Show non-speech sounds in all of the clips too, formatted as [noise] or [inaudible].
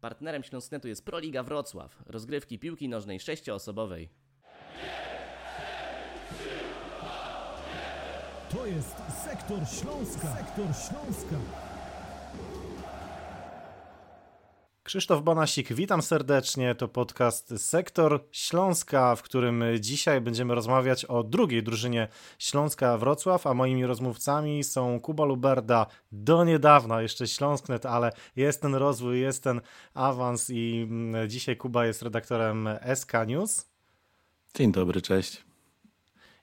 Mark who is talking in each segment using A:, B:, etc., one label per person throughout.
A: Partnerem Śląsknetu jest Proliga Wrocław, rozgrywki piłki nożnej sześcioosobowej.
B: To jest Sektor Śląska. Sektor Śląska.
C: Krzysztof Banasik, witam serdecznie. To podcast Sektor Śląska, w którym dzisiaj będziemy rozmawiać o drugiej drużynie Śląska Wrocław, a moimi rozmówcami są Kuba Luberda, do niedawna jeszcze Śląsknet, ale jest ten rozwój, jest ten awans i mm, dzisiaj Kuba jest redaktorem SK News.
D: Dzień dobry, cześć.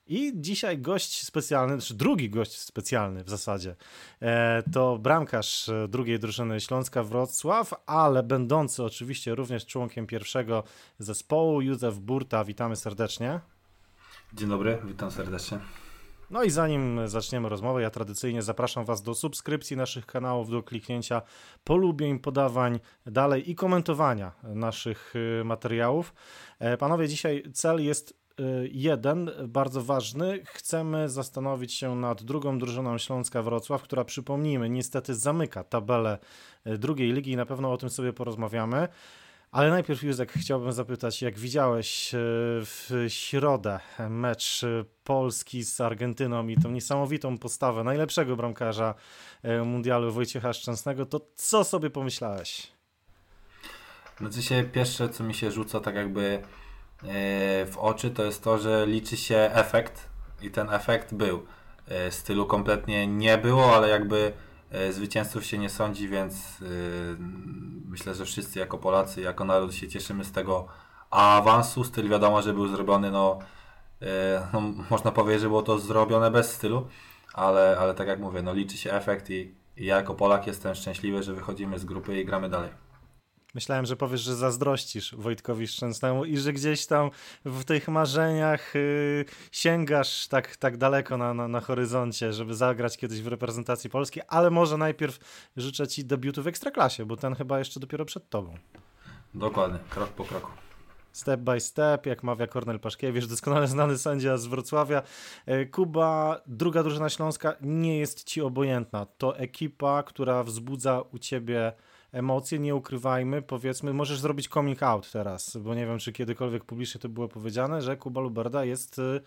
C: I dzisiaj gość specjalny, czy znaczy drugi gość specjalny w zasadzie, e, to bramkarz drugiej drużyny Śląska Wrocław, ale będący oczywiście również członkiem pierwszego zespołu, Józef Burta. Witamy serdecznie.
E: Dzień dobry, witam serdecznie.
C: No i zanim zaczniemy rozmowę, ja tradycyjnie zapraszam Was do subskrypcji naszych kanałów, do kliknięcia polubień, podawań dalej i komentowania naszych y, materiałów. E, panowie, dzisiaj cel jest jeden, bardzo ważny. Chcemy zastanowić się nad drugą drużyną Śląska Wrocław, która przypomnijmy, niestety zamyka tabelę y, drugiej ligi i na pewno o tym sobie porozmawiamy. Ale najpierw, Józek, chciałbym zapytać, jak widziałeś y, w środę mecz Polski z Argentyną i tą niesamowitą postawę najlepszego bramkarza mundialu Wojciecha Szczęsnego, to co sobie pomyślałeś?
E: No dzisiaj pierwsze, co mi się rzuca, tak jakby E, w oczy, to jest to, że liczy się efekt i ten efekt był. E, stylu kompletnie nie było, ale jakby e, zwycięzców się nie sądzi, więc myślę, że wszyscy jako Polacy, jako naród się cieszymy z tego awansu. Styl wiadomo, że był zrobiony, no, no można powiedzieć, że było to zrobione bez stylu, ale, ale tak jak mówię, no liczy się efekt i, i ja jako Polak jestem szczęśliwy, że wychodzimy z grupy i gramy dalej.
C: Myślałem, że powiesz, że zazdrościsz Wojtkowi Szczęsnemu i że gdzieś tam w tych marzeniach yy, sięgasz tak, tak daleko na, na, na, horyzoncie, żeby zagrać kiedyś w reprezentacji polskiej, ale może najpierw życzę Ci debiutu w Ekstraklasie, bo ten chyba jeszcze dopiero przed Tobą.
E: Dokładnie, krok po kroku
C: step by step, jak mawia Kornel Paszkiewicz, doskonale znany sędzia z Wrocławia. E, Kuba, druga drużyna śląska nie jest ci obojętna. To ekipa, która wzbudza u ciebie emocje, nie ukrywajmy, powiedzmy, możesz zrobić coming out teraz, bo nie wiem, czy kiedykolwiek publicznie to było powiedziane, że Kuba Luberda jest y,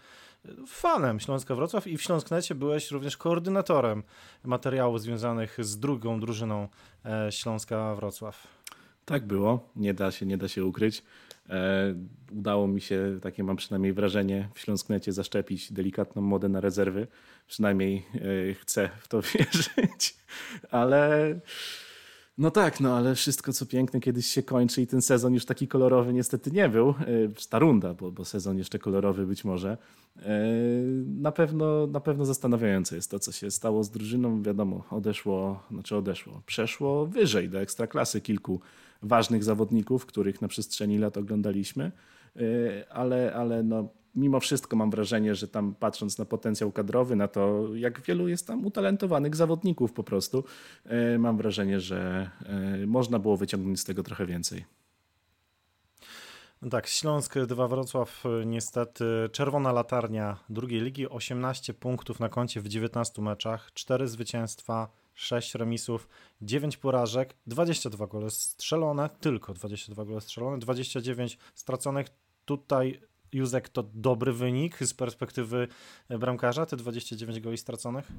C: fanem Śląska Wrocław i w Śląsknecie byłeś również koordynatorem materiałów związanych z drugą drużyną e, Śląska Wrocław.
D: Tak było, nie da się, nie da się ukryć. E, udało mi się, takie mam przynajmniej wrażenie, w Śląsknecie zaszczepić delikatną modę na rezerwy. Przynajmniej e, chcę w to [laughs] wierzyć, ale no tak, no ale wszystko co piękne kiedyś się kończy i ten sezon już taki kolorowy niestety nie był. E, ta runda, bo, bo sezon jeszcze kolorowy być może. E, na pewno, na pewno zastanawiające jest to, co się stało z drużyną. Wiadomo, odeszło, znaczy odeszło, przeszło wyżej do ekstraklasy kilku ważnych zawodników, których na przestrzeni lat oglądaliśmy, e, ale, ale no, mimo wszystko mam wrażenie, że tam patrząc na potencjał kadrowy, na to, jak wielu jest tam utalentowanych zawodników po prostu, e, mam wrażenie, że e, można było wyciągnąć z tego trochę więcej.
C: Tak, Śląsk 2 Wrocław niestety czerwona latarnia drugiej ligi, 18 punktów na koncie w 19 meczach, 4 zwycięstwa, 6 remisów, 9 porażek, 22 gole strzelone, tylko 22 gole strzelone, 29 straconych. Tutaj Józek to dobry wynik z perspektywy bramkarza, te 29 goli straconych?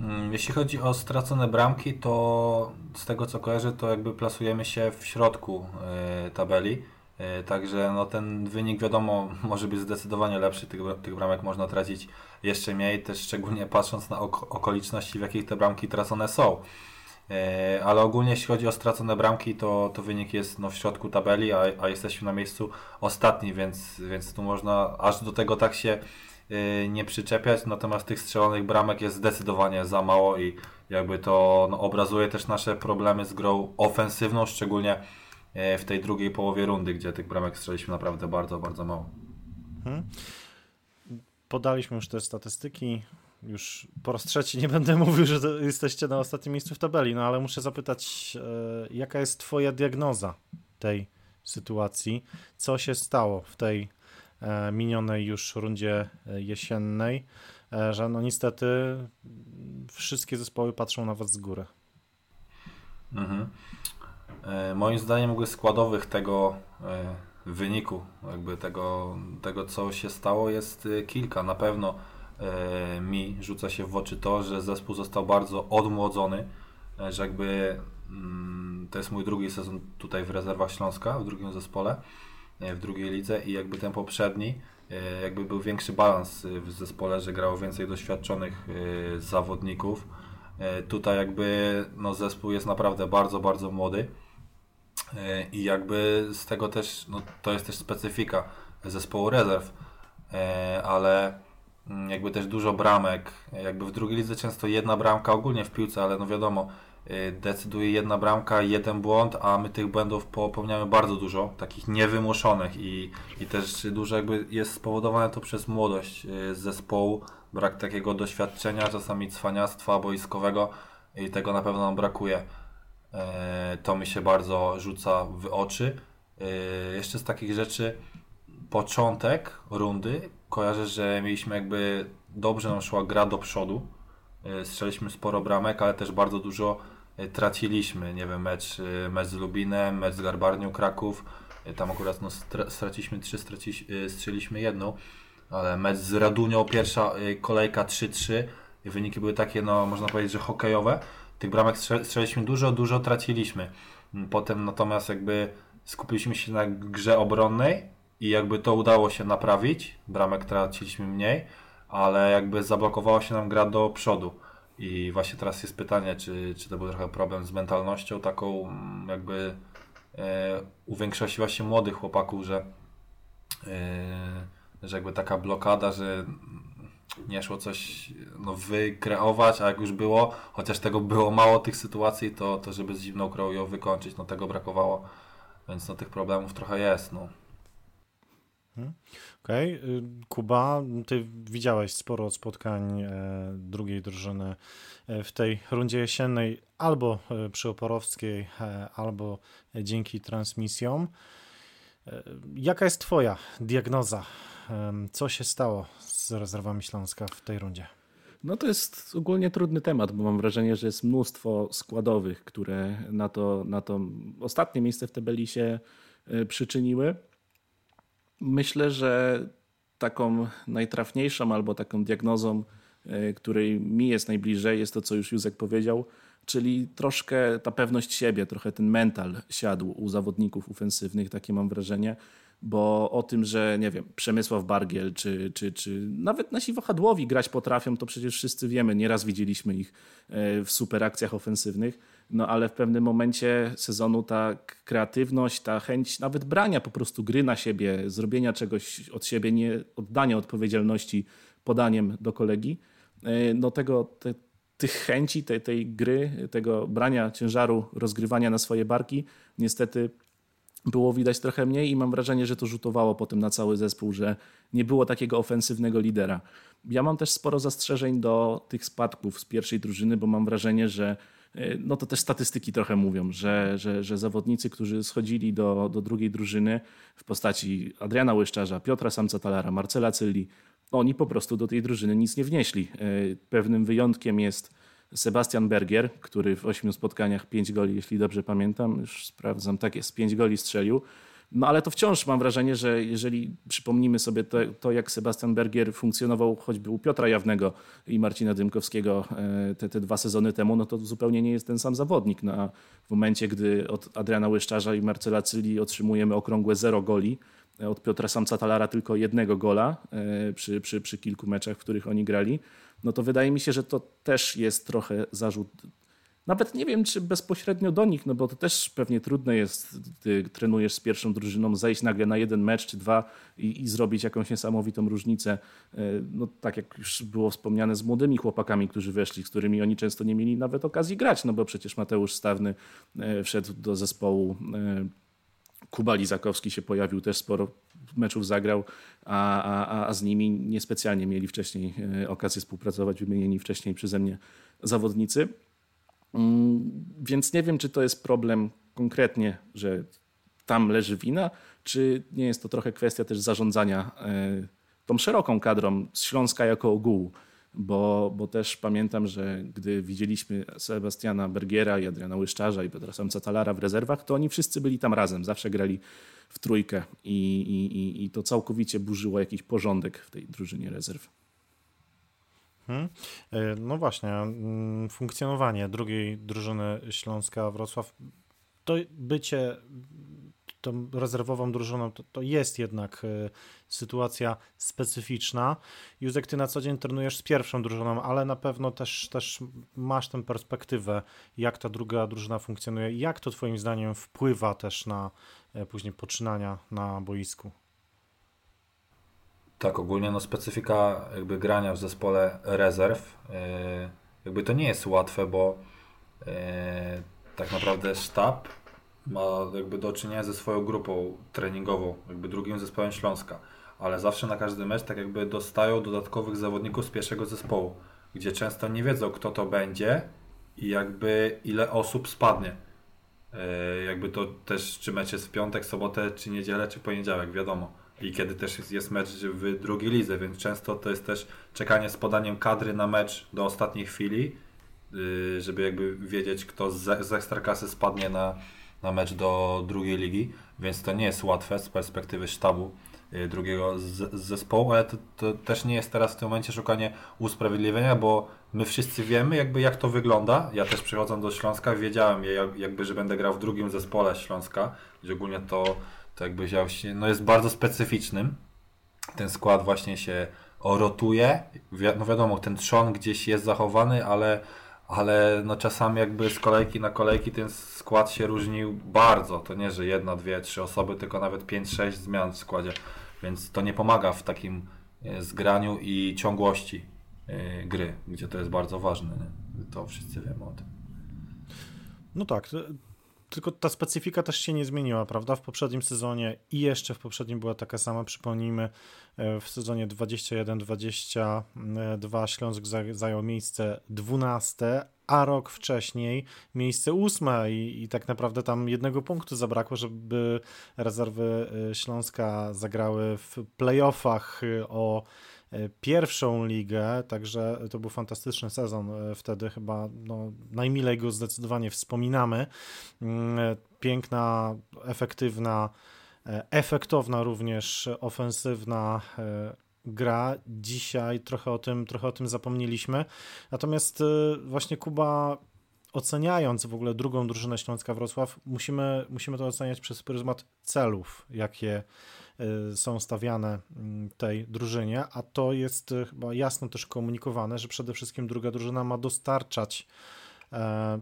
E: Mm, jeśli chodzi o stracone bramki, to z tego co kojarzę, to jakby plasujemy się w środku e, tabeli. E, także no ten wynik wiadomo [laughs] może być zdecydowanie lepszy, tych, tych bramek można tracić jeszcze mniej, też szczególnie patrząc na okoliczności, w jakich te bramki tracone są. E, ale ogólnie jeśli chodzi o stracone bramki, to, to wynik jest no, w środku tabeli, a, a jesteśmy na miejscu ostatni, więc, więc tu można aż do tego tak się e, nie przyczepiać, natomiast tych strzelonych bramek jest zdecydowanie za mało i jakby to no, obrazuje też nasze problemy z grą ofensywną, szczególnie e, w tej drugiej połowie rundy, gdzie tych bramek strzeliśmy naprawdę bardzo, bardzo mało. Hmm.
C: Podaliśmy już te statystyki już po raz trzeci nie będę [laughs] mówił, że jesteście na ostatnim miejscu w tabeli, no ale muszę zapytać, e, jaka jest Twoja diagnoza tej sytuacji? Co się stało w tej e, minionej już rundzie e, jesiennej, że no niestety wszystkie zespoły patrzą na Was z góry?
E: Mhm. Moim zdaniem jakby składowych tego wyniku, jakby tego, tego co się stało jest kilka. Na pewno mi rzuca się w oczy to, że zespół został bardzo odmłodzony, że jakby mm, to jest mój drugi sezon tutaj w rezerwach Śląska, w drugim zespole, w drugiej lidze i jakby ten poprzedni jakby był większy balans w zespole, że grało więcej doświadczonych zawodników. Tutaj jakby no, zespół jest naprawdę bardzo, bardzo młody i jakby z tego też, no to jest też specyfika zespołu rezerw, e, ale jakby też dużo bramek, jakby w drugiej lidze często jedna bramka ogólnie w piłce, ale no wiadomo, e, decyduje jedna bramka, jeden błąd, a my tych błędów popełniamy bardzo dużo, takich niewymuszonych i, i też dużo jakby jest spowodowane to przez młodość e, zespołu, brak takiego doświadczenia, czasami cwaniactwa boiskowego i tego na pewno nam brakuje. E, to mi się bardzo rzuca w oczy. E, jeszcze z takich rzeczy, początek rundy, kojarzę, że mieliśmy jakby dobrze nam szła gra do przodu. E, strzeliśmy sporo bramek, ale też bardzo dużo traciliśmy. Nie wiem, mecz, mecz z Lubinem, mecz z Garbarnią Kraków. Tam akurat no, straciliśmy trzy, straci, strzeliśmy jedną, ale mecz z Radunią, pierwsza kolejka 3-3. Wyniki były takie, no można powiedzieć, że hokejowe tych bramek strzeliliśmy dużo, dużo traciliśmy. Mm, potem natomiast jakby skupiliśmy się na grze obronnej i jakby to udało się naprawić. Bramek traciliśmy mniej, ale jakby zablokowała się nam gra do przodu. I właśnie teraz jest pytanie, czy, czy to był trochę problem z mentalnością taką mm, jakby e, u większości właśnie młodych chłopaków, że, e, że jakby taka blokada, że nie szło coś no, wykreować, a jak już było, chociaż tego było mało tych sytuacji, to, to żeby z zimną krwią ją wykończyć, no tego brakowało, więc no tych problemów trochę jest, no.
C: Hmm. Okej, okay. Kuba, ty widziałeś sporo spotkań e, drugiej drużyny e, w tej rundzie jesiennej, albo e, przy Oporowskiej, albo dzięki transmisjom. Jaka jest twoja diagnoza? Co się stało z rezerwami Śląska w tej rundzie?
D: No to jest ogólnie trudny temat, bo mam wrażenie, że jest mnóstwo składowych, które na to, na to ostatnie miejsce w tabeli się przyczyniły. Myślę, że taką najtrafniejszą albo taką diagnozą, e, której mi jest najbliżej, jest to, co już Józek powiedział, czyli troszkę ta pewność siebie, trochę ten mental siadł u zawodników ofensywnych, takie mam wrażenie bo o tym, że nie wiem, Przemysław Bargiel czy, czy, czy nawet nasi wahadłowi grać potrafią, to przecież wszyscy wiemy, nieraz widzieliśmy ich e, w super akcjach ofensywnych, no ale w pewnym momencie sezonu ta kreatywność, ta chęć nawet brania po prostu gry na siebie, zrobienia czegoś od siebie, nie oddania odpowiedzialności podaniem do kolegi, e, no tego, te, tych chęci, tej, tej gry, tego brania ciężaru, rozgrywania na swoje barki, niestety było widać trochę mniej i mam wrażenie, że to rzutowało potem na cały zespół, że nie było takiego ofensywnego lidera. Ja mam też sporo zastrzeżeń do tych spadków z pierwszej drużyny, bo mam wrażenie, że e, no to też statystyki trochę mówią, że, że, że zawodnicy, którzy schodzili do, do drugiej drużyny w postaci Adriana Łyszczarza, Piotra Samca-Talara, Marcela Cylli, oni po prostu do tej drużyny nic nie wnieśli. E, pewnym wyjątkiem jest Sebastian Bergier, który w ośmiu spotkaniach pięć goli, jeśli dobrze pamiętam, już sprawdzam, tak jest, pięć goli strzelił. No ale to wciąż mam wrażenie, że jeżeli przypomnimy sobie to, to, jak Sebastian Bergier funkcjonował choćby u Piotra Jawnego i Marcina Dymkowskiego e, te, te dwa sezony temu, no to zupełnie nie jest ten sam zawodnik. No, a w momencie, gdy od Adriana Łyszczarza i Marcela Cyli otrzymujemy okrągłe zero goli, e, od Piotra Samca Talara tylko jednego gola e, przy, przy, przy kilku meczach, w których oni grali, no to wydaje mi się, że to też jest trochę zarzut. Nawet nie wiem, czy bezpośrednio do nich, no bo to też pewnie trudne jest, ty trenujesz z pierwszą drużyną, zejść nagle na jeden mecz czy dwa i, i zrobić jakąś niesamowitą różnicę. E, no tak jak już było wspomniane z młodymi chłopakami, którzy weszli, z którymi oni często nie mieli nawet okazji grać, no bo przecież Mateusz Stawny e, wszedł do zespołu e, Kuba Lizakowski się pojawił, też sporo meczów zagrał, a, a, a z nimi niespecjalnie mieli wcześniej e, okazję współpracować, wymienieni wcześniej przeze mnie zawodnicy. Mm, więc nie wiem, czy to jest problem konkretnie, że tam leży wina, czy nie jest to trochę kwestia też zarządzania e, tą szeroką kadrą z Śląska jako ogółu. Bo, bo też pamiętam, że gdy widzieliśmy Sebastiana Bergiera i Adriana Łyszczarza i Petra Samca-Talara w rezerwach, to oni wszyscy byli tam razem, zawsze grali w trójkę i, i, i to całkowicie burzyło jakiś porządek w tej drużynie rezerw.
C: Hmm. No właśnie, mm, funkcjonowanie drugiej drużyny Śląska Wrocław, to bycie tą rezerwową drużyną, to, to jest jednak y, sytuacja specyficzna. Józek, ty na co dzień trenujesz z pierwszą drużyną, ale na pewno też, też masz tę perspektywę, jak ta druga drużyna funkcjonuje. Jak to twoim zdaniem wpływa też na y, później poczynania na boisku?
E: Tak, ogólnie no specyfika jakby grania w zespole rezerw, yy, jakby to nie jest łatwe, bo tak naprawdę sztab ma jakby do czynienia ze swoją grupą treningową, jakby drugim zespołem Śląska, ale zawsze na każdy mecz tak jakby dostają dodatkowych zawodników z pierwszego zespołu, gdzie często nie wiedzą kto to będzie i jakby ile osób spadnie. Yy, jakby to też czy mecz jest w piątek, sobotę, czy niedzielę, czy poniedziałek, wiadomo i kiedy też jest, mecz w drugiej lidze, więc często to jest też czekanie z podaniem kadry na mecz do ostatniej chwili, yy, żeby jakby wiedzieć, kto z Ekstraklasy spadnie na, na mecz do drugiej ligi, więc to nie jest łatwe z perspektywy sztabu yy, drugiego z zespołu, ale to, to, też nie jest teraz w tym momencie szukanie usprawiedliwienia, bo my wszyscy wiemy jakby jak to wygląda. Ja też przychodząc do Śląska wiedziałem jakby, że będę grał w drugim zespole Śląska, gdzie ogólnie to to jakby wziął się, no jest bardzo specyficznym. Ten skład właśnie się rotuje. No wiadomo, ten trzon gdzieś jest zachowany, ale, ale no czasami jakby z kolejki na kolejki ten skład się różnił bardzo. To nie, że jedna, dwie, trzy osoby, tylko nawet pięć, sześć zmian w składzie. Więc to nie pomaga w takim e, zgraniu i ciągłości e, gry, gdzie to jest bardzo ważne. Nie? To wszyscy wiemy o tym.
C: No tak, tylko ta specyfika też się nie zmieniła, prawda? W poprzednim sezonie i jeszcze w poprzednim była taka sama, przypomnijmy, e, w sezonie 21-22 Śląsk zajął miejsce 12, a rok wcześniej miejsce ósme i, i tak naprawdę tam jednego punktu zabrakło, żeby rezerwy e, Śląska zagrały w playoffach e, o E, pierwszą ligę, także to był fantastyczny sezon e, wtedy, chyba no, najmilej go zdecydowanie wspominamy. Mm, e, piękna, efektywna, efektowna również, ofensywna gra. Dzisiaj trochę o tym, trochę o tym zapomnieliśmy. Natomiast właśnie Kuba oceniając w ogóle drugą drużynę Śląska Wrocław, musimy, musimy to oceniać przez pryzmat celów, jakie są stawiane mm, tej drużynie, a to jest chyba jasno też komunikowane, że przede wszystkim druga drużyna ma dostarczać e,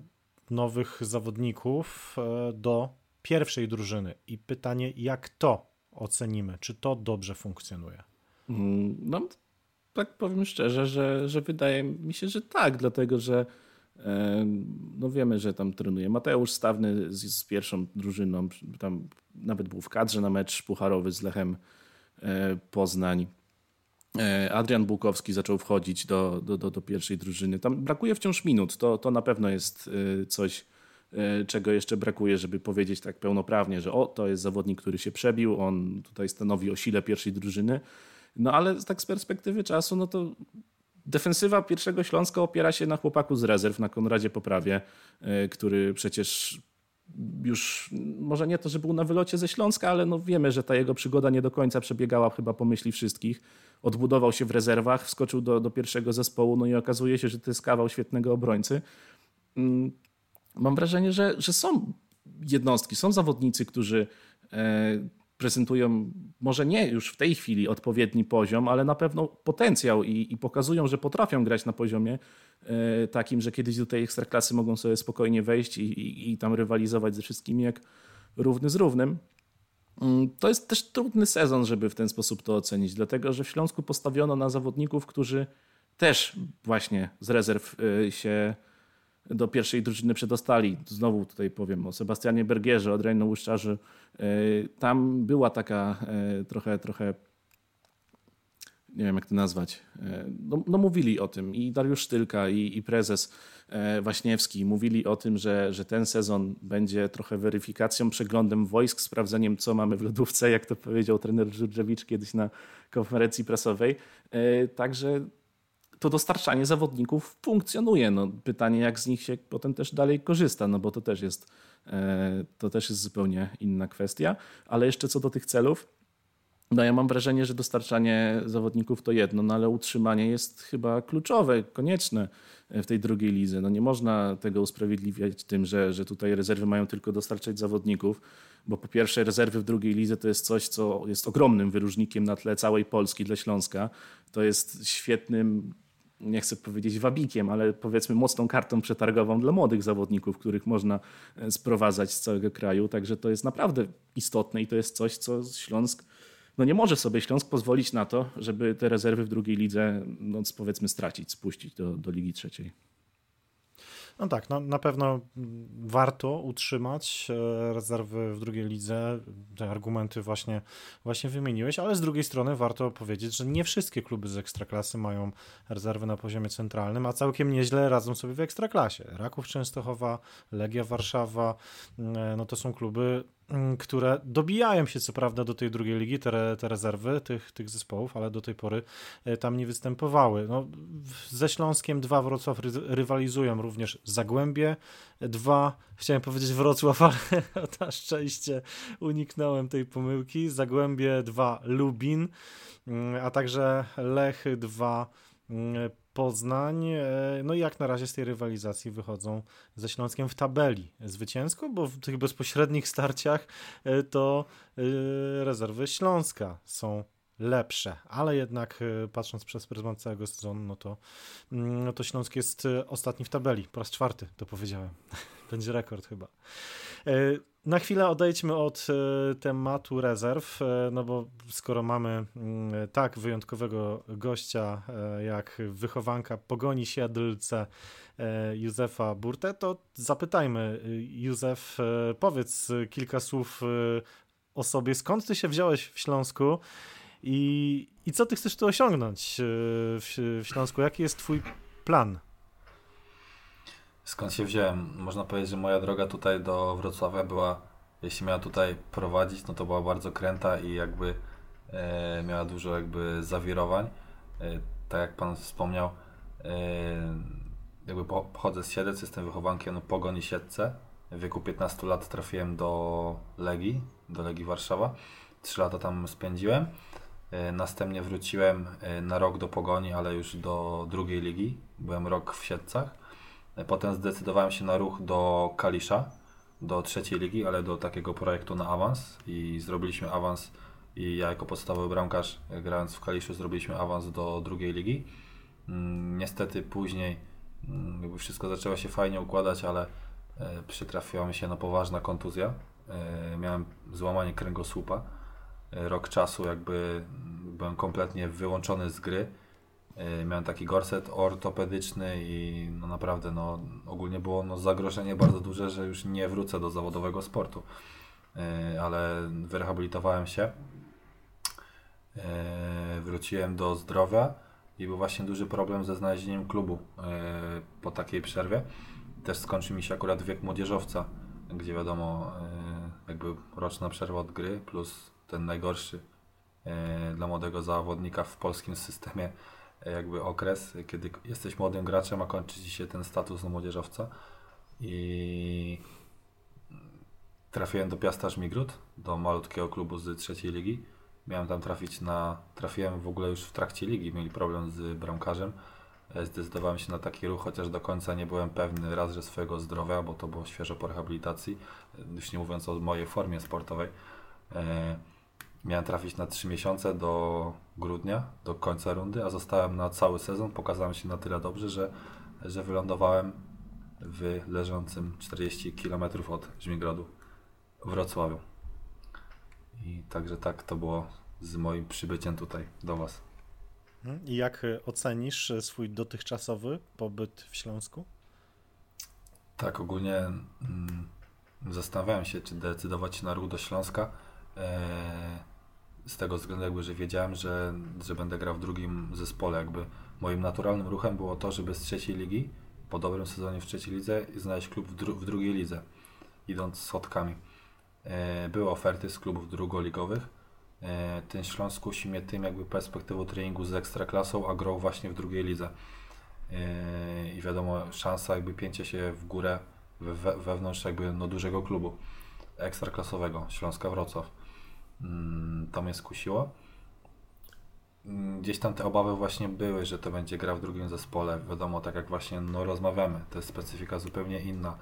C: nowych zawodników e, do pierwszej drużyny. I pytanie, jak to ocenimy? Czy to dobrze funkcjonuje?
D: Mm, no, tak powiem szczerze, że, że wydaje mi się, że tak, dlatego że no wiemy, że tam trenuje Mateusz Stawny z, z pierwszą drużyną, tam nawet był w kadrze na mecz pucharowy z Lechem e, Poznań. E, Adrian Bułkowski zaczął wchodzić do, do, do, do pierwszej drużyny. Tam brakuje wciąż minut. To, to na pewno jest e, coś, czego jeszcze brakuje, żeby powiedzieć tak pełnoprawnie, że o, to jest zawodnik, który się przebił, on tutaj stanowi o sile pierwszej drużyny. No ale tak z perspektywy czasu, no to defensywa pierwszego Śląska opiera się na chłopaku z rezerw, na Konradzie Poprawie, który przecież już może nie to, że był na wylocie ze Śląska, ale no wiemy, że ta jego przygoda nie do końca przebiegała chyba po myśli wszystkich. Odbudował się w rezerwach, wskoczył do, do pierwszego zespołu, no i okazuje się, że to jest kawał świetnego obrońcy. Mam wrażenie, że, że są jednostki, są zawodnicy, którzy e, prezentują może nie już w tej chwili odpowiedni poziom, ale na pewno potencjał i, i pokazują, że potrafią grać na poziomie e, takim, że kiedyś do tej ekstraklasy mogą sobie spokojnie wejść i, i, i tam rywalizować ze wszystkimi jak równy z równym. Mm, to jest też trudny sezon, żeby w ten sposób to ocenić, dlatego że w Śląsku postawiono na zawodników, którzy też właśnie z rezerw e, się do pierwszej drużyny przedostali. Znowu tutaj powiem o Sebastianie Bergierze, o Drejno Łuszczarzy. E, tam była taka e, trochę, trochę nie wiem jak to nazwać, e, no, no, mówili o tym i Dariusz Sztylka i, i prezes Waśniewski mówili o tym, że, że ten sezon będzie trochę weryfikacją, przeglądem wojsk, sprawdzeniem co mamy w lodówce, jak to powiedział trener Żurczewicz kiedyś na konferencji prasowej. Także to dostarczanie zawodników funkcjonuje. No, pytanie, jak z nich się potem też dalej korzysta, no bo to też jest, e, to też jest zupełnie inna kwestia. Ale jeszcze co do tych celów, no ja mam wrażenie, że dostarczanie zawodników to jedno, no ale utrzymanie jest chyba kluczowe, konieczne w tej drugiej lidze. No nie można tego usprawiedliwiać tym, że, że tutaj rezerwy mają tylko dostarczać zawodników, bo po pierwsze rezerwy w drugiej lidze to jest coś, co jest ogromnym wyróżnikiem na tle całej Polski dla Śląska. To jest świetnym nie chcę powiedzieć wabikiem, ale powiedzmy mocną kartą przetargową dla młodych zawodników, których można sprowadzać z całego kraju. Także to jest naprawdę istotne i to jest coś, co Śląsk no nie może sobie Śląsk pozwolić na to, żeby te rezerwy w drugiej lidze, no powiedzmy, stracić, spuścić do, do Ligi Trzeciej.
C: No tak, no, na pewno warto utrzymać e, rezerwy w drugiej lidze. Te argumenty właśnie, właśnie wymieniłeś, ale z drugiej strony warto powiedzieć, że nie wszystkie kluby z ekstraklasy mają rezerwy na poziomie centralnym, a całkiem nieźle radzą sobie w ekstraklasie. Raków Częstochowa, Legia Warszawa, e, no to są kluby które dobijają się co prawda do tej drugiej ligi, te, te rezerwy tych, tych zespołów, ale do tej pory e, tam nie występowały. No, ze Śląskiem dwa Wrocław rywalizują również Zagłębie, dwa, chciałem powiedzieć Wrocław, [laughs] ale na szczęście uniknąłem tej pomyłki, Zagłębie dwa Lubin, mm, a także Lech dwa mm, Poznań, e, no i jak na razie z tej rywalizacji wychodzą ze Śląskiem w tabeli. Zwycięsko, bo w tych bezpośrednich starciach e, to e, rezerwy Śląska są lepsze, ale jednak patrząc przez pryzmat całego sezonu, no to, mm, no to Śląsk jest ostatni w tabeli, po raz czwarty to powiedziałem. [laughs] Będzie rekord chyba. Na chwilę odejdźmy od e, tematu rezerw, e, no bo skoro mamy mm, tak wyjątkowego gościa e, jak wychowanka Pogoni Siedlce Józefa Burtę, to zapytajmy Józef, powiedz kilka słów o sobie, skąd ty się wziąłeś w Śląsku i, i co ty chcesz tu osiągnąć w, w Śląsku, jaki jest twój plan?
E: Skąd się wziąłem? Można powiedzieć, że moja droga tutaj do Wrocławia była, jeśli miała tutaj prowadzić, no to była bardzo kręta i jakby e, miała dużo jakby zawirowań. E, tak jak Pan wspomniał, e, jakby pochodzę z Siedlec, jestem wychowankiem no, Pogoni Siedce. W wieku 15 lat trafiłem do Legii, do Legii Warszawa. Trzy lata tam spędziłem. E, następnie wróciłem e, na rok do Pogoni, ale już do drugiej ligi. Byłem rok w Siedcach Potem zdecydowałem się na ruch do Kalisza, do trzeciej ligi, ale do takiego projektu na awans i zrobiliśmy awans i ja jako podstawowy bramkarz grając w Kaliszu zrobiliśmy awans do drugiej ligi. Mm, niestety później mm, jakby wszystko zaczęło się fajnie układać, ale e, przytrafiła mi się no poważna kontuzja. E, miałem złamanie kręgosłupa. E, rok czasu jakby byłem kompletnie wyłączony z gry miałem taki gorset ortopedyczny i no naprawdę no, ogólnie było no, zagrożenie bardzo duże, że już nie wrócę do zawodowego sportu. E, ale wyrehabilitowałem się. E, wróciłem do zdrowia i był właśnie duży problem ze znalezieniem klubu po takiej przerwie. Też skończył mi się akurat wiek młodzieżowca, gdzie wiadomo, jakby roczna przerwa od gry plus ten najgorszy dla młodego zawodnika w polskim systemie jakby okres, kiedy jesteś młodym graczem, a kończy ci się ten status młodzieżowca. I trafiłem do Piasta Żmigród, do malutkiego klubu z trzeciej ligi. Miałem tam trafić na. Trafiłem w ogóle już w trakcie ligi, mieli problem z bramkarzem. E, zdecydowałem się na taki ruch, chociaż do końca nie byłem pewny raz, że swojego zdrowia, bo to było świeżo po rehabilitacji, e, już nie mówiąc o mojej formie sportowej. Miałem trafić na 3 miesiące do grudnia, do końca rundy, a zostałem na cały sezon. Pokazałem się na tyle dobrze, że, że wylądowałem w leżącym 40 km od Żmigrodu Wrocławiu. I także tak to było z moim przybyciem tutaj do Was.
C: Mhm. I jak ocenisz swój dotychczasowy pobyt w Śląsku?
E: Tak, ogólnie mm, zastanawiałem się, czy decydować się na ruch do Śląska. Eee, z tego względu jakby, że wiedziałem, że, że będę grał w drugim zespole. Jakby moim naturalnym ruchem było to, żeby z trzeciej ligi, po dobrym sezonie w trzeciej lidze, znaleźć klub w, dru w drugiej lidze, idąc schodkami. E, były oferty z klubów drugoligowych, e, ten Śląsk kusi mnie tym jakby perspektywą treningu z ekstraklasą, a grał właśnie w drugiej lidze. E, I wiadomo, szansa jakby pięcia się w górę we, wewnątrz jakby no dużego klubu ekstraklasowego Śląska Wrocław. Mm, to mnie skusiło. Mm, gdzieś tam te obawy właśnie były, że to będzie gra w drugim zespole. Wiadomo, tak jak właśnie no, rozmawiamy, to jest specyfika zupełnie inna.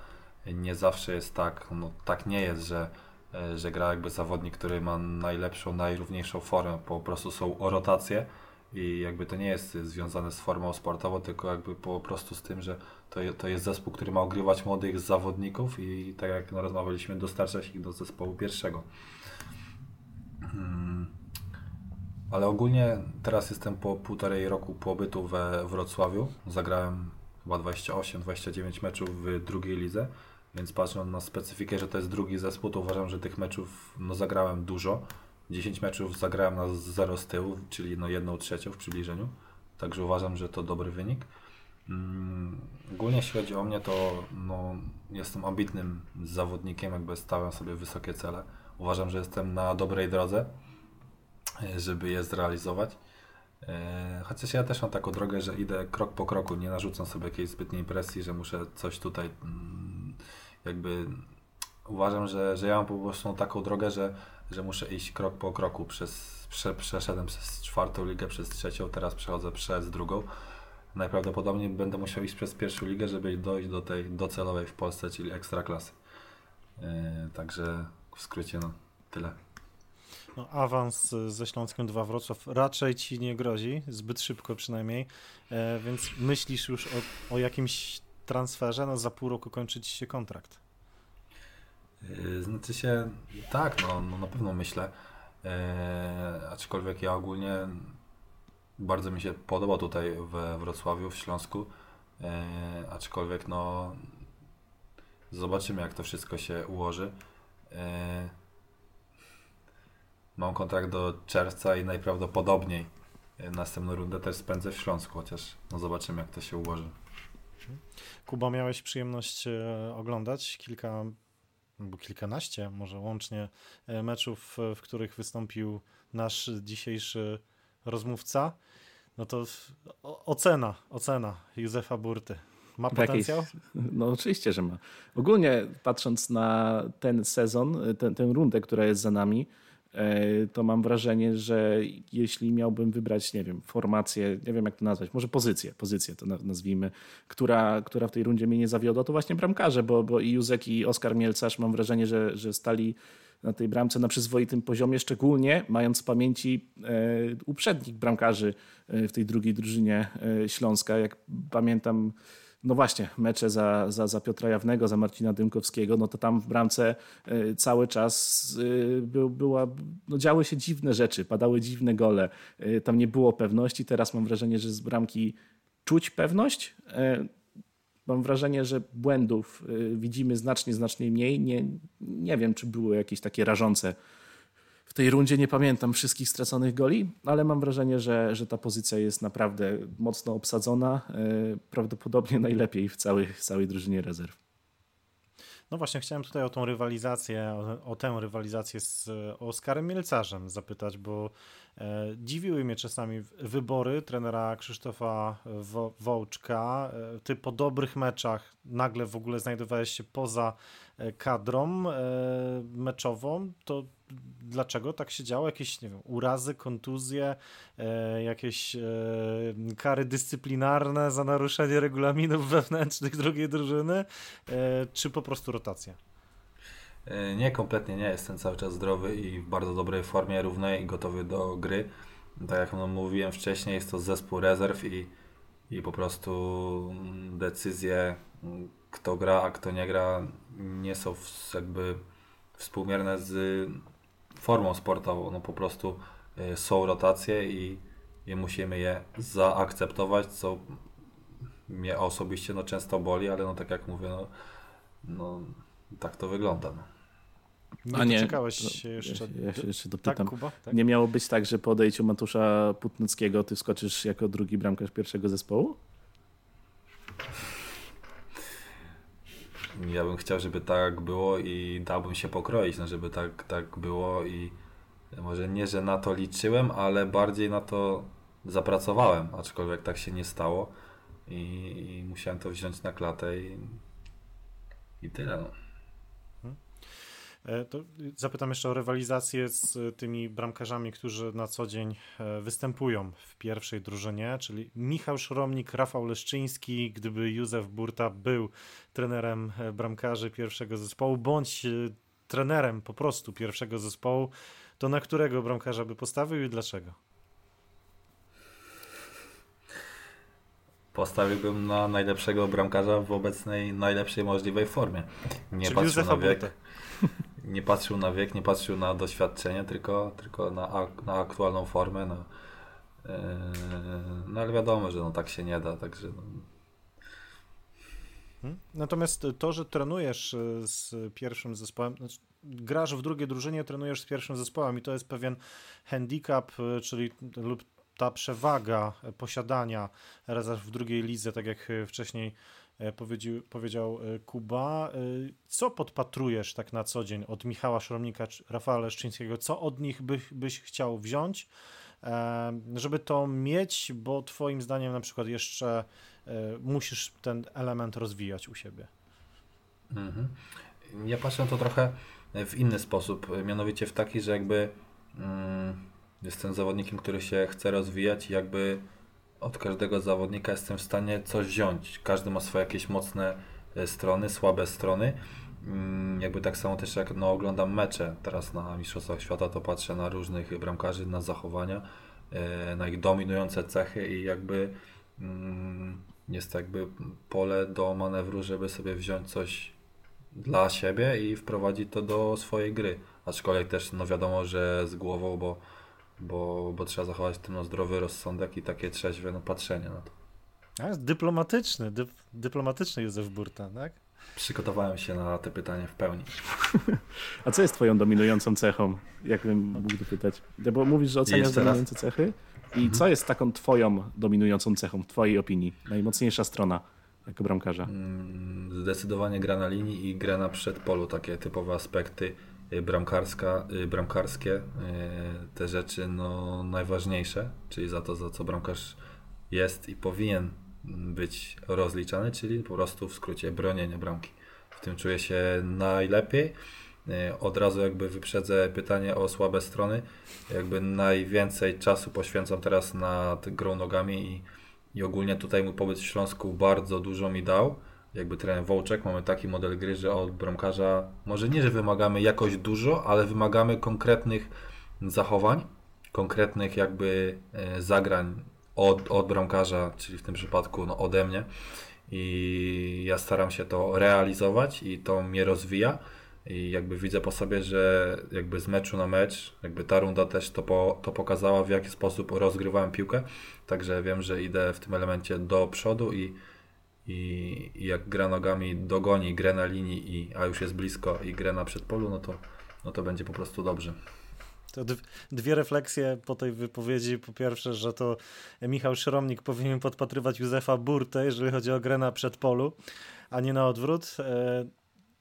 E: Nie zawsze jest tak, no tak nie jest, że, e, że gra jakby zawodnik, który ma najlepszą, najrówniejszą formę. Po prostu są o rotacje i jakby to nie jest związane z formą sportową, tylko jakby po prostu z tym, że to, to jest zespół, który ma ogrywać młodych zawodników i tak jak no, rozmawialiśmy, dostarczać ich do zespołu pierwszego. Hmm. Ale ogólnie teraz jestem po półtorej roku pobytu we Wrocławiu. Zagrałem chyba 28-29 meczów w drugiej lidze, więc patrząc na specyfikę, że to jest drugi zespół, to uważam, że tych meczów no, zagrałem dużo. 10 meczów zagrałem na 0 z tyłu, czyli no jedną trzecią w przybliżeniu. Także uważam, że to dobry wynik. Mm, ogólnie jeśli chodzi o mnie, to no, jestem ambitnym zawodnikiem, jakby stawiam sobie wysokie cele. Uważam, że jestem na dobrej drodze, żeby je zrealizować. E, chociaż ja też mam taką drogę, że idę krok po kroku, nie narzucam sobie jakiejś zbytniej presji, że muszę coś tutaj mm, jakby uważam, że, że ja mam po prostu taką drogę, że, że muszę iść krok po kroku. Przez, prze, przeszedłem przez czwartą ligę, przez trzecią, teraz przechodzę przez drugą. Najprawdopodobniej będę musiał iść przez pierwszą ligę, żeby dojść do tej docelowej w Polsce, czyli ekstraklasy. Yy, także w skrócie no, tyle.
C: No, awans ze Śląskiem 2 Wrocław raczej ci nie grozi, zbyt szybko przynajmniej, e, więc myślisz już o, o jakimś transferze, no za pół roku kończyć się kontrakt.
E: Yy, znaczy się, tak, no, no na pewno myślę. Yy, aczkolwiek ja ogólnie bardzo mi się podoba tutaj we Wrocławiu, w Śląsku. Yy, aczkolwiek no zobaczymy jak to wszystko się ułoży. Yy, mam kontrakt do czerwca i najprawdopodobniej następną rundę też spędzę w Śląsku, chociaż no zobaczymy jak to się ułoży.
C: Kuba, miałeś przyjemność e, oglądać kilka albo kilkanaście może łącznie e, meczów, w których wystąpił nasz dzisiejszy rozmówca, no to ocena, ocena Józefa Burty. Ma potencjał?
D: no oczywiście, że ma. Ogólnie patrząc na ten sezon, ten, tę rundę, która jest za nami, E, to mam wrażenie, że jeśli miałbym wybrać, nie wiem, formację, nie wiem jak to nazwać, może pozycję, pozycję to nazwijmy, która, która w tej rundzie mnie nie zawiodła, to właśnie bramkarze, bo, bo i Józek i Oskar Mielcarz mam wrażenie, że, że stali na tej bramce na przyzwoitym poziomie, szczególnie mając w pamięci e, uprzednich bramkarzy e, w tej drugiej drużynie Śląska. Jak pamiętam no właśnie, mecze za, za, za Piotra Jawnego, za Marcina Dymkowskiego, no to tam w bramce e, cały czas e, był, była, no działy się dziwne rzeczy, padały dziwne gole, e, tam nie było pewności, teraz mam wrażenie, że z bramki czuć pewność, mam wrażenie, że błędów widzimy znacznie, znacznie mniej, nie, nie wiem, czy były jakieś takie rażące w tej rundzie nie pamiętam wszystkich straconych goli, ale mam wrażenie, że, że ta pozycja jest naprawdę mocno obsadzona. E, prawdopodobnie najlepiej w całej, całej drużynie rezerw.
C: No właśnie, chciałem tutaj o tą rywalizację, o, o tę rywalizację z Oskarem Mielcarzem zapytać, bo e, dziwiły mnie czasami wybory trenera Krzysztofa Wo Wołczka. E, ty po dobrych meczach nagle w ogóle znajdowałeś się poza e, kadrą e, meczową, to dlaczego tak się działo? Jakieś, nie wiem, urazy, kontuzje, e, jakieś e, kary dyscyplinarne za naruszenie regulaminów wewnętrznych drugiej drużyny, e, czy po prostu rotacja?
E: E, nie, kompletnie nie. Jestem cały czas zdrowy i w bardzo dobrej formie, równej i gotowy do gry. Tak jak no, mówiłem wcześniej, jest to zespół rezerw i, i po prostu decyzje, kto gra, a kto nie gra, nie są jakby współmierne z formą sportową. No po prostu y, są rotacje i, i musimy je zaakceptować, co mnie osobiście no, często boli, ale no tak jak mówię, no, no tak to wygląda. No.
C: Nie A nie, czekałeś jeszcze.
D: Ja, ja się jeszcze dopytam. Tak, Kuba? Tak? Nie miało być tak, że po odejściu Matusza Putnickiego ty skoczysz jako drugi bramkarz pierwszego zespołu?
E: Ja bym chciał, żeby tak było i dałbym się pokroić, no żeby tak, tak było i może nie, że na to liczyłem, ale bardziej na to zapracowałem, aczkolwiek tak się nie stało i, i musiałem to wziąć na klatę i, i tyle. No.
C: E, to zapytam jeszcze o rywalizację z tymi bramkarzami, którzy na co dzień e, występują w pierwszej drużynie, czyli Michał Szromnik, Rafał Leszczyński. Gdyby Józef Burta był trenerem e, bramkarzy pierwszego zespołu, bądź trenerem po prostu pierwszego zespołu, to na którego bramkarza by postawił i dlaczego?
E: Postawiłbym na najlepszego bramkarza w obecnej najlepszej możliwej formie. Nie
C: Czyli Józefa
E: na wiek.
C: Burtę. [laughs]
E: Nie patrzył na wiek, nie patrzył na doświadczenie, tylko, tylko na, na aktualną formę. Na, yy, no ale wiadomo, że no, tak się nie da, także no,
C: Hmm? Natomiast to, że trenujesz e, z pierwszym zespołem, znaczy grasz w drugiej drużynie, trenujesz z pierwszym zespołem i to jest pewien handicap, e, czyli lub ta przewaga posiadania rezerw w drugiej lidze, tak jak e, wcześniej powiedział, powiedział Kuba. Co podpatrujesz tak na co dzień od Michała Szromnika Rafała Leszczyńskiego? Co od nich by, byś chciał wziąć, żeby to mieć, bo twoim zdaniem na przykład jeszcze musisz ten element rozwijać u siebie.
E: Mhm. Ja patrzę to trochę w inny sposób, mianowicie w taki, że jakby mm, jestem zawodnikiem, który się chce rozwijać i jakby od każdego zawodnika jestem w stanie coś wziąć. Każdy ma swoje jakieś mocne e, strony, słabe strony. Mm, jakby tak samo też jak no, oglądam mecze teraz na Mistrzostwach Świata, to patrzę na różnych bramkarzy, na zachowania, e, na ich dominujące cechy i jakby mm, jest to jakby pole do manewru, żeby sobie wziąć coś dla siebie i wprowadzić to do swojej gry. Aczkolwiek też no wiadomo, że z głową, bo, bo, bo trzeba zachować ten no, zdrowy rozsądek i takie trzeźwe no, patrzenie na to.
C: A, jest dyplomatyczny, dyp, dyplomatyczny Józef Burta, tak?
E: Przygotowałem się na te pytanie w pełni. [laughs]
D: A co jest twoją dominującą cechą? Jakbym mógł dopytać? Bo mówisz, że oceniasz dominujące cechy. I co jest taką twoją dominującą cechą, w twojej opinii? Najmocniejsza strona jako bramkarza?
E: Mm, Zdecydowanie gra na linii i gra na przedpolu, takie typowe aspekty bramkarska, y, bramkarskie, y, te rzeczy no, najważniejsze, czyli za to, za co bramkarz jest i powinien być rozliczany, czyli po prostu w skrócie bronienie bramki. W tym czuję się najlepiej. Od razu jakby wyprzedzę pytanie o słabe strony. Jakby najwięcej czasu poświęcam teraz nad grą nogami i, i ogólnie tutaj mój pobyt w Śląsku bardzo dużo mi dał. Jakby trener Wołczek, mamy taki model gry, że od bramkarza może nie, że wymagamy jakoś dużo, ale wymagamy konkretnych zachowań, konkretnych jakby e, zagrań od, od bramkarza, czyli w tym przypadku no, ode mnie. I ja staram się to realizować i to mnie rozwija. I jakby widzę po sobie, że jakby z meczu na mecz, jakby ta runda też to, po, to pokazała, w jaki sposób rozgrywałem piłkę. Także wiem, że idę w tym elemencie do przodu i, i, jak gra nogami dogoni grę na linii, i, a już jest blisko i grę na przedpolu, no to, no to będzie po prostu dobrze.
C: To dwie refleksje po tej wypowiedzi. Po pierwsze, że to Michał Szromnik powinien podpatrywać Józefa Burtę, jeżeli chodzi o grę na przedpolu, a nie na odwrót.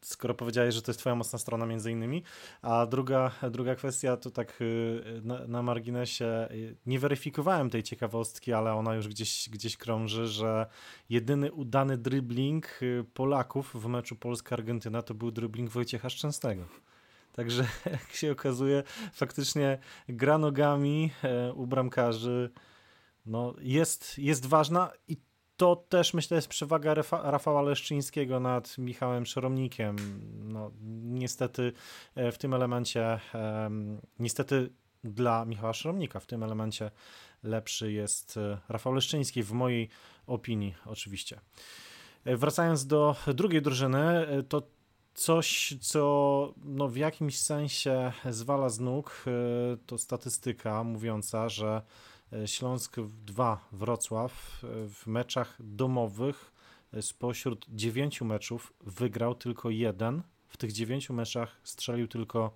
C: E, skoro powiedziałeś, że to jest twoja mocna strona między innymi. A druga, druga kwestia to tak y, na, na marginesie, y, nie weryfikowałem tej ciekawostki, ale ona już gdzieś, gdzieś krąży, że jedyny udany dribbling y, Polaków w meczu Polska-Argentyna to był dribbling Wojciecha Szczęsnego. Także [laughs] jak się okazuje, faktycznie gra nogami u bramkarzy no, jest, jest ważna i to też myślę jest przewaga Rafa, Rafała Leszczyńskiego nad Michałem Szoromnikiem. No, niestety w tym elemencie, niestety dla Michała Szoromnika w tym elemencie lepszy jest Rafał Leszczyński, w mojej opinii oczywiście. Wracając do drugiej drużyny, to coś, co no, w jakimś sensie zwala z nóg, to statystyka mówiąca, że Śląsk 2 Wrocław w meczach domowych spośród 9 meczów wygrał tylko jeden. W tych 9 meczach strzelił tylko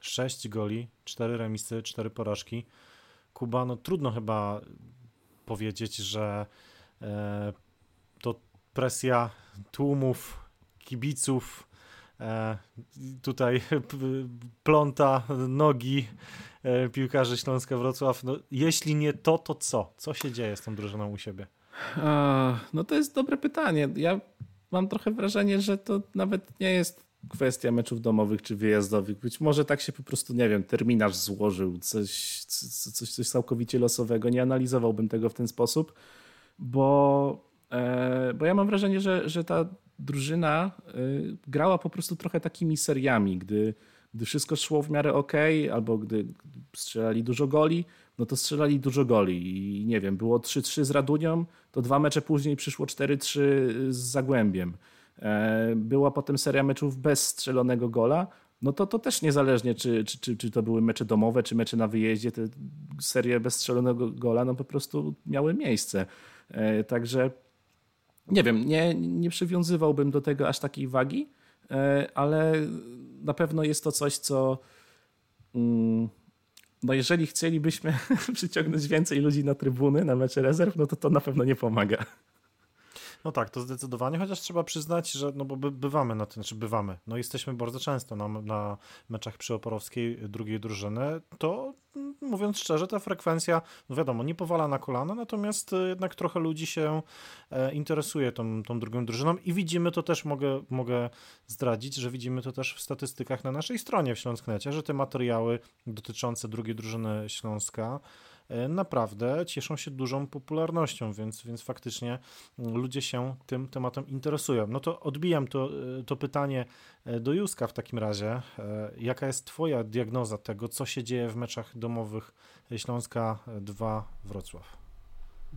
C: 6 goli, 4 remisy, 4 porażki. Kuba, no trudno chyba powiedzieć, że e, to presja tłumów, kibiców tutaj [laughs] pląta nogi e, piłkarzy Śląska Wrocław. No, jeśli nie to, to co? Co się dzieje z tą drużyną u siebie?
D: No to jest dobre pytanie. Ja mam trochę wrażenie, że to nawet nie jest kwestia meczów domowych czy wyjazdowych. Być może tak się po prostu, nie wiem, terminarz złożył, coś, coś, coś całkowicie losowego. Nie analizowałbym tego w ten sposób, bo, e, bo ja mam wrażenie, że, że ta drużyna e, grała po prostu trochę takimi seriami, gdy, gdy wszystko szło w miarę ok, albo gdy strzelali dużo goli, no to strzelali dużo goli i nie wiem, było 3-3 z Radunią, to dwa mecze później przyszło 4-3 z Zagłębiem. E, była potem seria meczów bez strzelonego gola, no to to też niezależnie, czy, czy, czy, czy to były mecze domowe, czy mecze na wyjeździe, te serie bez strzelonego gola, no po prostu miały miejsce. E, także nie wiem, nie, nie przywiązywałbym do tego aż takiej wagi, e, ale na pewno jest to coś, co. Mm, no jeżeli chcielibyśmy [laughs] przyciągnąć więcej ludzi na trybuny, na mecze rezerw, no to to na pewno nie pomaga.
C: No tak, to zdecydowanie, chociaż trzeba przyznać, że no bo by, bywamy na tym, znaczy bywamy, no jesteśmy bardzo często na, na meczach przyoporowskiej drugiej drużyny, to mm, mówiąc szczerze, ta frekwencja, no wiadomo, nie powala na kolana, natomiast e, jednak trochę ludzi się e, interesuje tą, tą drugą drużyną i widzimy to też, mogę, mogę zdradzić, że widzimy to też w statystykach na naszej stronie w Śląsknecie, że te materiały dotyczące drugiej drużyny Śląska naprawdę cieszą się dużą popularnością, więc, więc faktycznie mm, ludzie się tym tematem interesują. No to odbijam to, e, to pytanie e, do Józka w takim razie. Jaka jest Twoja diagnoza tego, co się dzieje w meczach domowych Śląska 2 Wrocław?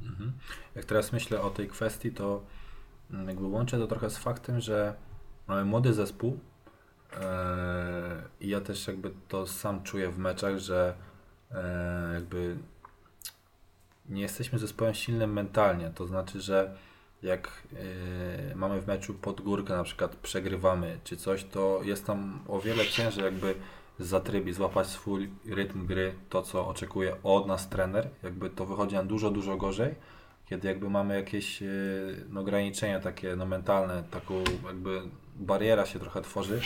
E: Mhm. Jak teraz myślę o tej kwestii, to mm, jakby łączę to trochę z faktem, że mamy młody zespół i ja też jakby to sam czuję w meczach, że jakby nie jesteśmy zespołem silnym mentalnie. To znaczy, że jak yy, mamy w meczu pod górkę, na przykład przegrywamy czy coś, to jest tam o wiele ciężej jakby zatrybić, złapać swój rytm gry, to co oczekuje od nas trener. Jakby to wychodzi nam dużo, dużo gorzej, kiedy jakby mamy jakieś yy, no, ograniczenia takie no, mentalne, taką jakby bariera się trochę tworzy,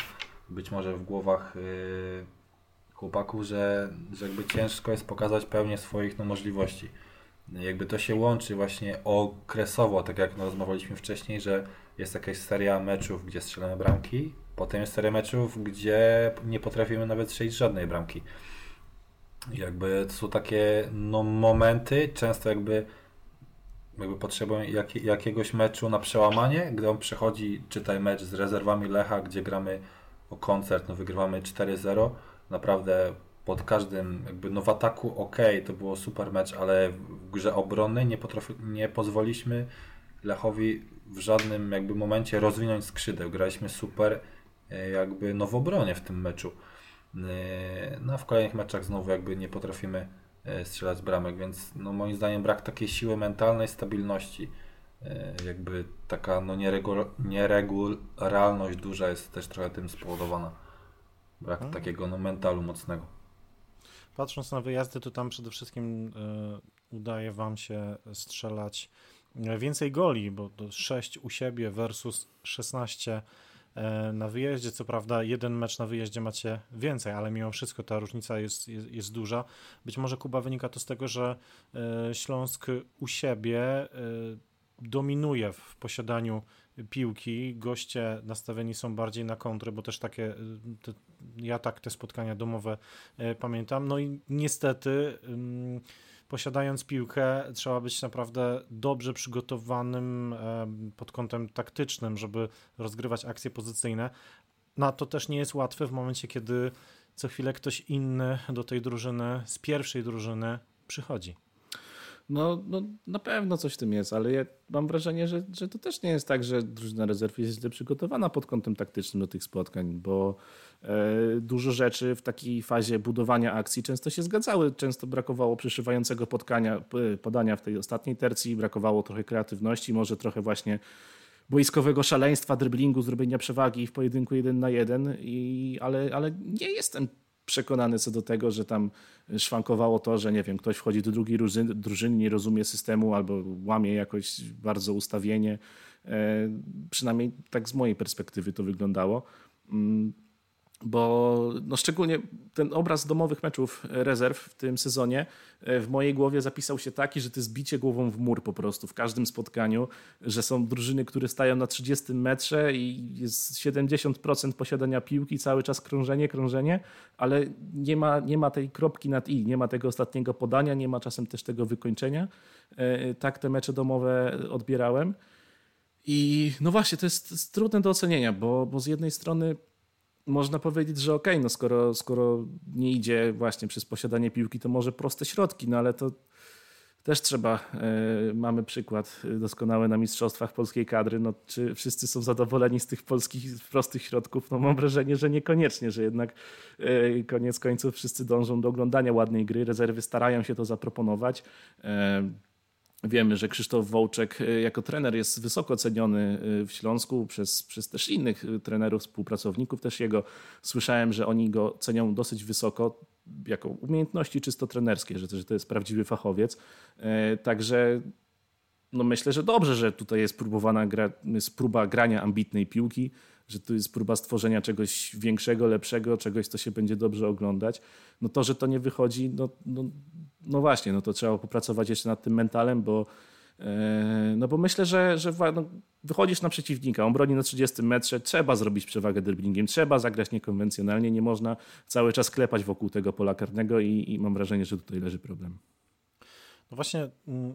E: być może w głowach yy, chłopaków, że, że jakby ciężko jest pokazać pełnię swoich no, możliwości jakby to się łączy właśnie okresowo, tak jak no, rozmawialiśmy wcześniej, że jest jakaś seria meczów, gdzie strzelamy bramki, potem jest seria meczów, gdzie nie potrafimy nawet strzelić żadnej bramki. Jakby to są takie no, momenty, często jakby, jakby potrzebują jak, jakiegoś meczu na przełamanie, gdy on przechodzi, czytaj mecz z rezerwami Lecha, gdzie gramy o koncert, no wygrywamy 4-0, naprawdę pod każdym, jakby no w ataku ok, to było super mecz, ale w grze obronnej nie, potrafi, nie pozwoliliśmy Lechowi w żadnym jakby momencie rozwinąć skrzydeł. Graliśmy super e, jakby no w obronie w tym meczu. E, no a w kolejnych meczach znowu jakby nie potrafimy e, strzelać bramek, więc no moim zdaniem brak takiej siły mentalnej, stabilności, jakby taka no nieregularność duża jest też trochę tym spowodowana. Brak hmm. takiego no mentalu mocnego
C: patrząc na wyjazdy, to tam przede wszystkim e, udaje Wam się strzelać e, więcej goli, bo to 6 u siebie versus 16 e, na wyjeździe. Co prawda, jeden mecz na wyjeździe macie więcej, ale mimo wszystko ta różnica jest, jest, jest duża. Być może Kuba wynika to z tego, że Śląsk u siebie dominuje w posiadaniu piłki. Goście nastawieni są bardziej na kontrę, bo też takie, te, ja tak te spotkania domowe e, pamiętam. No i niestety posiadając piłkę, trzeba być naprawdę dobrze przygotowanym pod kątem taktycznym, żeby rozgrywać akcje pozycyjne. No to też nie jest łatwe w momencie, kiedy co chwilę ktoś inny do tej drużyny, z pierwszej drużyny przychodzi.
D: No, no na pewno coś w tym jest, ale ja mam wrażenie, że, że to też nie jest tak, że drużyna rezerw jest źle przygotowana pod kątem taktycznym do tych spotkań, bo e, dużo rzeczy w takiej fazie budowania akcji często się zgadzały. Często brakowało przyszywającego podkania, podania w tej ostatniej tercji, brakowało trochę kreatywności, może trochę właśnie boiskowego szaleństwa, dryblingu, zrobienia przewagi w pojedynku jeden na jeden, i, ale, ale nie jestem przekonany co do tego, że tam szwankowało to, że nie wiem, ktoś wchodzi do drugiej drużyny, nie rozumie systemu albo łamie jakoś bardzo ustawienie. E, przynajmniej tak z mojej perspektywy to wyglądało. Bo no szczególnie ten obraz domowych meczów rezerw w tym sezonie e, w mojej głowie zapisał się taki, że to jest bicie głową w mur po prostu w każdym spotkaniu, że są drużyny, które stają na 30 metrze i jest 70% posiadania piłki, cały czas krążenie, krążenie, ale nie ma, nie ma tej kropki nad i, nie ma tego ostatniego podania, nie ma czasem też tego wykończenia. E, tak te mecze domowe odbierałem. I no właśnie, to jest, to jest trudne do ocenienia, bo, bo z jednej strony można powiedzieć, że okej, okay, no skoro, skoro nie idzie właśnie przez posiadanie piłki, to może proste środki, no ale to też trzeba, e, mamy przykład doskonały na mistrzostwach polskiej kadry, no czy wszyscy są zadowoleni z tych polskich prostych środków? No mam wrażenie, że niekoniecznie, że jednak e, koniec końców wszyscy dążą do oglądania ładnej gry, rezerwy starają się to zaproponować. E, Wiemy, że Krzysztof Wołczek y, jako trener jest wysoko ceniony y, w Śląsku przez, przez też innych y, trenerów, współpracowników też jego. Słyszałem, że oni go cenią dosyć wysoko jako umiejętności czysto trenerskie, że to, że to jest prawdziwy fachowiec. Także no myślę, że dobrze, że tutaj jest próbowana gra, jest próba grania ambitnej piłki, że tu jest próba stworzenia czegoś większego, lepszego, czegoś, co się będzie dobrze oglądać. No to, że to nie wychodzi, no, no, no właśnie, no to trzeba popracować jeszcze nad tym mentalem, bo e, no bo myślę, że, że no, wychodzisz na przeciwnika, on broni na 30 metrze, trzeba zrobić przewagę dribblingiem, trzeba zagrać niekonwencjonalnie, nie można cały czas klepać wokół tego pola karnego i, i mam wrażenie, że tutaj leży problem.
C: No właśnie, mm,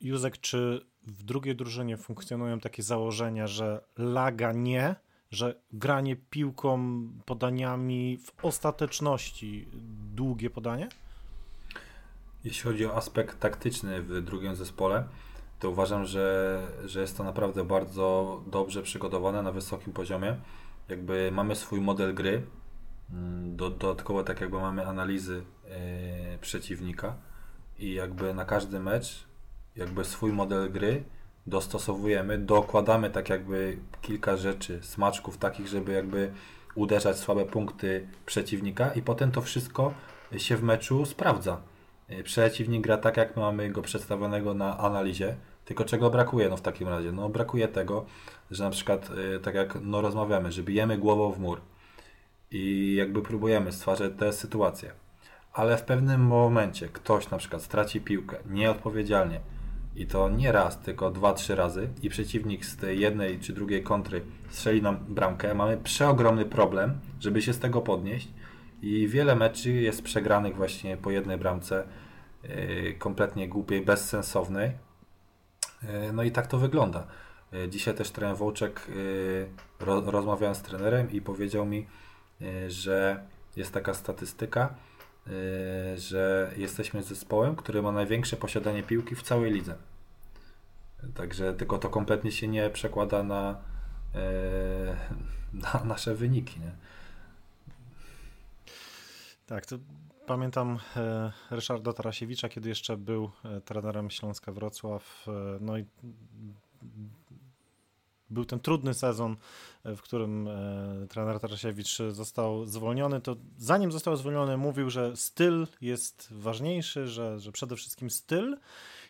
C: Józek, czy w drugiej drużynie funkcjonują takie założenia, że laga nie, że granie piłką, podaniami w ostateczności długie podanie?
E: Jeśli chodzi o aspekt taktyczny w drugim zespole, to uważam, że, że jest to naprawdę bardzo dobrze przygotowane na wysokim poziomie. Jakby mamy swój model gry, mm, dodatkowo tak jakby mamy analizy yy, przeciwnika i jakby na każdy mecz jakby swój model gry dostosowujemy, dokładamy tak jakby kilka rzeczy, smaczków takich, żeby jakby uderzać słabe punkty przeciwnika i potem to wszystko się w meczu sprawdza. Y, przeciwnik gra tak, jak mamy go przedstawionego na analizie, tylko czego brakuje no w takim razie? No brakuje tego, że na przykład y, tak jak no rozmawiamy, że bijemy głową w mur i jakby próbujemy stwarzać te sytuacje. Ale w pewnym momencie ktoś na przykład straci piłkę nieodpowiedzialnie i to nie raz, tylko dwa, trzy razy i przeciwnik z tej jednej czy drugiej kontry strzeli nam bramkę, mamy przeogromny problem, żeby się z tego podnieść i wiele meczy jest przegranych właśnie po jednej bramce, yy, kompletnie głupiej, bezsensownej. Yy, no i tak to wygląda. Yy, dzisiaj też trener Wołczek ro, rozmawiałem z trenerem i powiedział mi, że jest taka statystyka, że jesteśmy zespołem, który ma największe posiadanie piłki w całej lidze. Także tylko to kompletnie się nie przekłada na, [laughs] na nasze wyniki. Nie?
C: Tak, to pamiętam e, Ryszarda Tarasiewicza, kiedy jeszcze był e, trenerem Śląska Wrocław. E, no i był ten trudny sezon, w którym trener Tarasiewicz został zwolniony, to zanim został zwolniony mówił, że styl jest ważniejszy, że, że przede wszystkim styl.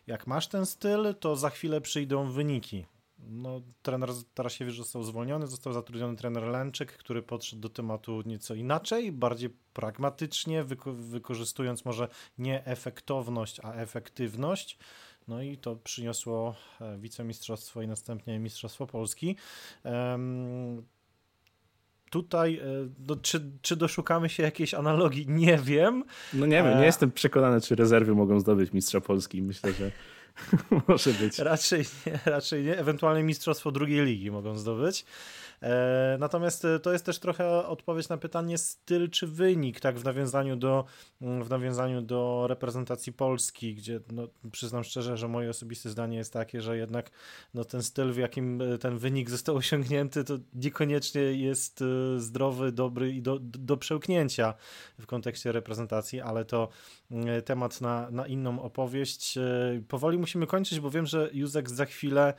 C: Jak masz ten styl, to za chwilę przyjdą wyniki no, trener Tarasiewicz został zwolniony, został zatrudniony trener Lęczyk, który podszedł do tematu nieco inaczej, bardziej pragmatycznie, wyko wykorzystując może nie efektowność, a efektywność. No i to przyniosło e, wicemistrzostwo i następnie Mistrzostwo Polski. Um, tutaj, e, no, czy, czy doszukamy się jakiejś analogii? Nie wiem.
D: No nie wiem, nie e, jestem przekonany, czy rezerwy mogą zdobyć Mistrza Polski. Myślę, że [laughs] Może być.
C: Raczej nie, raczej nie. Ewentualnie mistrzostwo drugiej ligi mogą zdobyć. E, natomiast e, to jest też trochę odpowiedź na pytanie styl czy wynik, tak w nawiązaniu do, w nawiązaniu do reprezentacji Polski, gdzie no, przyznam szczerze, że moje osobiste zdanie jest takie, że jednak no, ten styl, w jakim e, ten wynik został [laughs] osiągnięty, to niekoniecznie jest zdrowy, dobry i do, do przełknięcia w kontekście reprezentacji, ale to temat na, na inną opowieść. Powoli musimy kończyć, bo wiem, że Józek za chwilę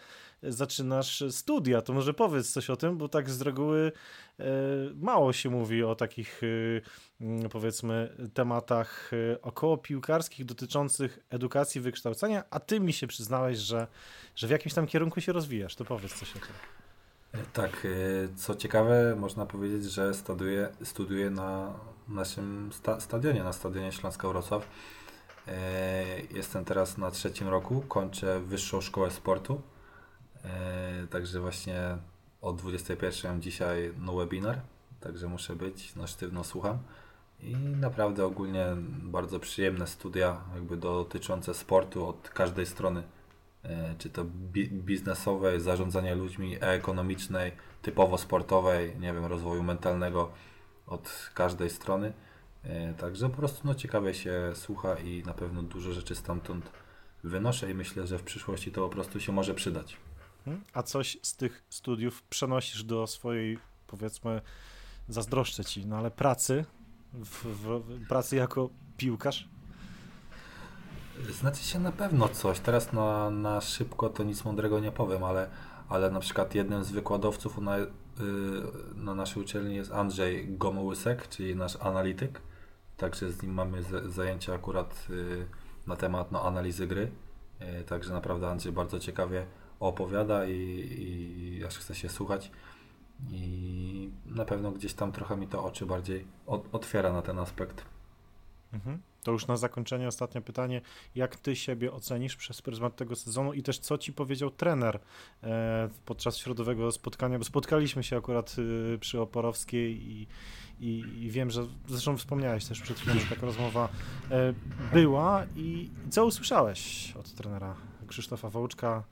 C: zaczynasz studia, to może powiedz coś o tym, bo tak z reguły e, mało się mówi o takich e, powiedzmy tematach e, około piłkarskich dotyczących edukacji, wykształcenia, a ty mi się przyznałeś, że, że w jakimś tam kierunku się rozwijasz, to powiedz coś o tym.
E: Tak, co ciekawe, można powiedzieć, że studiuję, studiuję na naszym sta stadionie, na stadionie Śląska Wrocław. Jestem teraz na trzecim roku, kończę Wyższą Szkołę Sportu. Także właśnie o 21 mam dzisiaj no webinar, także muszę być, no sztywno słucham. I naprawdę ogólnie bardzo przyjemne studia, jakby dotyczące sportu od każdej strony, e, czy to bi biznesowej, zarządzania ludźmi, ekonomicznej, typowo sportowej, nie wiem, rozwoju mentalnego od każdej strony. E, także po prostu no, ciekawie się słucha i na pewno dużo rzeczy stamtąd wynoszę i myślę, że w przyszłości to po prostu się może przydać.
C: Mhm. A coś z tych studiów przenosisz do swojej, powiedzmy, zazdroszczę ci, no ale pracy, w, w, pracy jako piłkarz?
E: Znaczy się na pewno coś. Teraz na, na szybko to nic mądrego nie powiem, ale, ale na przykład jednym z wykładowców na, yy, na naszej uczelni jest Andrzej Gomołysek, czyli nasz analityk. Także z nim mamy zajęcia akurat yy, na temat no, analizy gry. Yy, także naprawdę Andrzej bardzo ciekawie opowiada i, i aż chce się słuchać. I na pewno gdzieś tam trochę mi to oczy bardziej otwiera na ten aspekt.
C: Mhm. To już na zakończenie ostatnie pytanie. Jak ty siebie ocenisz przez pryzmat tego sezonu i też co ci powiedział trener e, podczas środowego spotkania? Bo spotkaliśmy się akurat y, przy Oporowskiej i, i, i, wiem, że zresztą wspomniałeś też przed chwilą, że taka rozmowa e, była. I co usłyszałeś od trenera Krzysztofa Wołczka?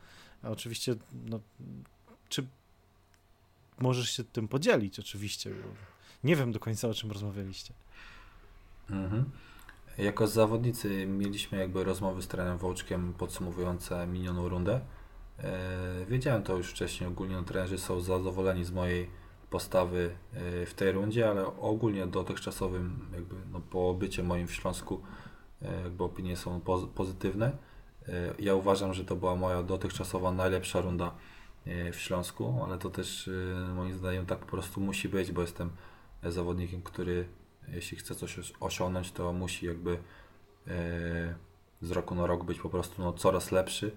C: A oczywiście, no, czy możesz się tym podzielić, oczywiście, nie wiem do końca o czym rozmawialiście.
E: Mhm. Jako zawodnicy mieliśmy jakby rozmowy z trenerem Wołczkiem podsumowujące minioną rundę. E, wiedziałem to już wcześniej, ogólnie no, trenerzy są zadowoleni z mojej postawy e, w tej rundzie, ale ogólnie dotychczasowym jakby no, po bycie moim w Śląsku e, jakby opinie są pozytywne. E, ja uważam, że to była moja dotychczasowa najlepsza runda e, w Śląsku, ale to też e, moim zdaniem tak po prostu musi być, bo jestem zawodnikiem, który jeśli chce coś osiągnąć, to musi jakby z roku na rok być po prostu no, coraz lepszy,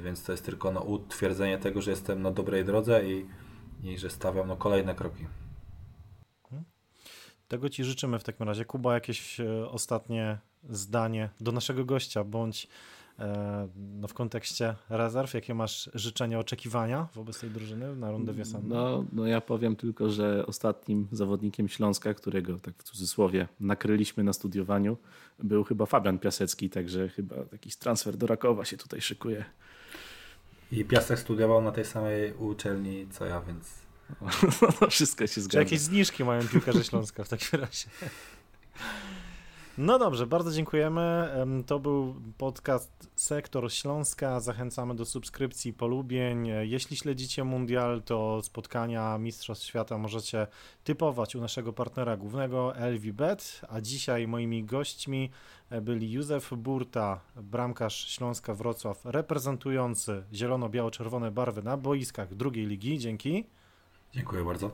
E: więc to jest tylko no, utwierdzenie tego, że jestem na dobrej drodze i, i że stawiam no, kolejne kroki.
C: Mhm. Tego Ci życzymy w takim razie. Kuba, jakieś ostatnie zdanie do naszego gościa, bądź no w kontekście rezerw, jakie masz życzenia, oczekiwania wobec tej drużyny na rundę wiosenną?
D: No, no ja powiem tylko, że ostatnim zawodnikiem Śląska, którego tak w cudzysłowie nakryliśmy na studiowaniu, był chyba Fabian Piasecki, także chyba jakiś transfer do Rakowa się tutaj szykuje.
E: I Piasek studiował na tej samej uczelni co ja, więc... [laughs]
D: No, wszystko się zgadza.
C: Czy jakieś zniżki mają piłkarze Śląska w takim razie? [laughs] No dobrze, bardzo dziękujemy. To był podcast Sektor Śląska. Zachęcamy do subskrypcji, polubień. Jeśli śledzicie Mundial, to spotkania Mistrzostw Świata możecie typować u naszego partnera głównego LVBet, a dzisiaj moimi gośćmi e, byli Józef Burta, bramkarz Śląska Wrocław, reprezentujący zielono-biało-czerwone barwy na boiskach drugiej ligi. Dzięki.
E: Dziękuję bardzo.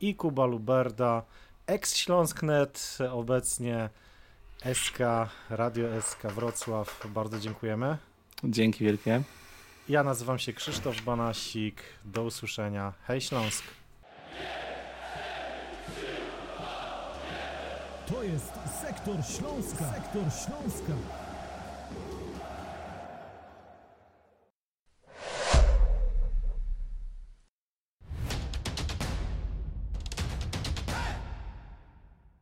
C: I Kuba Luberda, ex-Śląsknet, obecnie SK, Radio SK Wrocław, bardzo dziękujemy.
D: Dzięki wielkie.
C: Ja nazywam się Krzysztof Banasik. Do usłyszenia. Hej Śląsk.
B: To jest sektor Śląska. Sektor Śląska.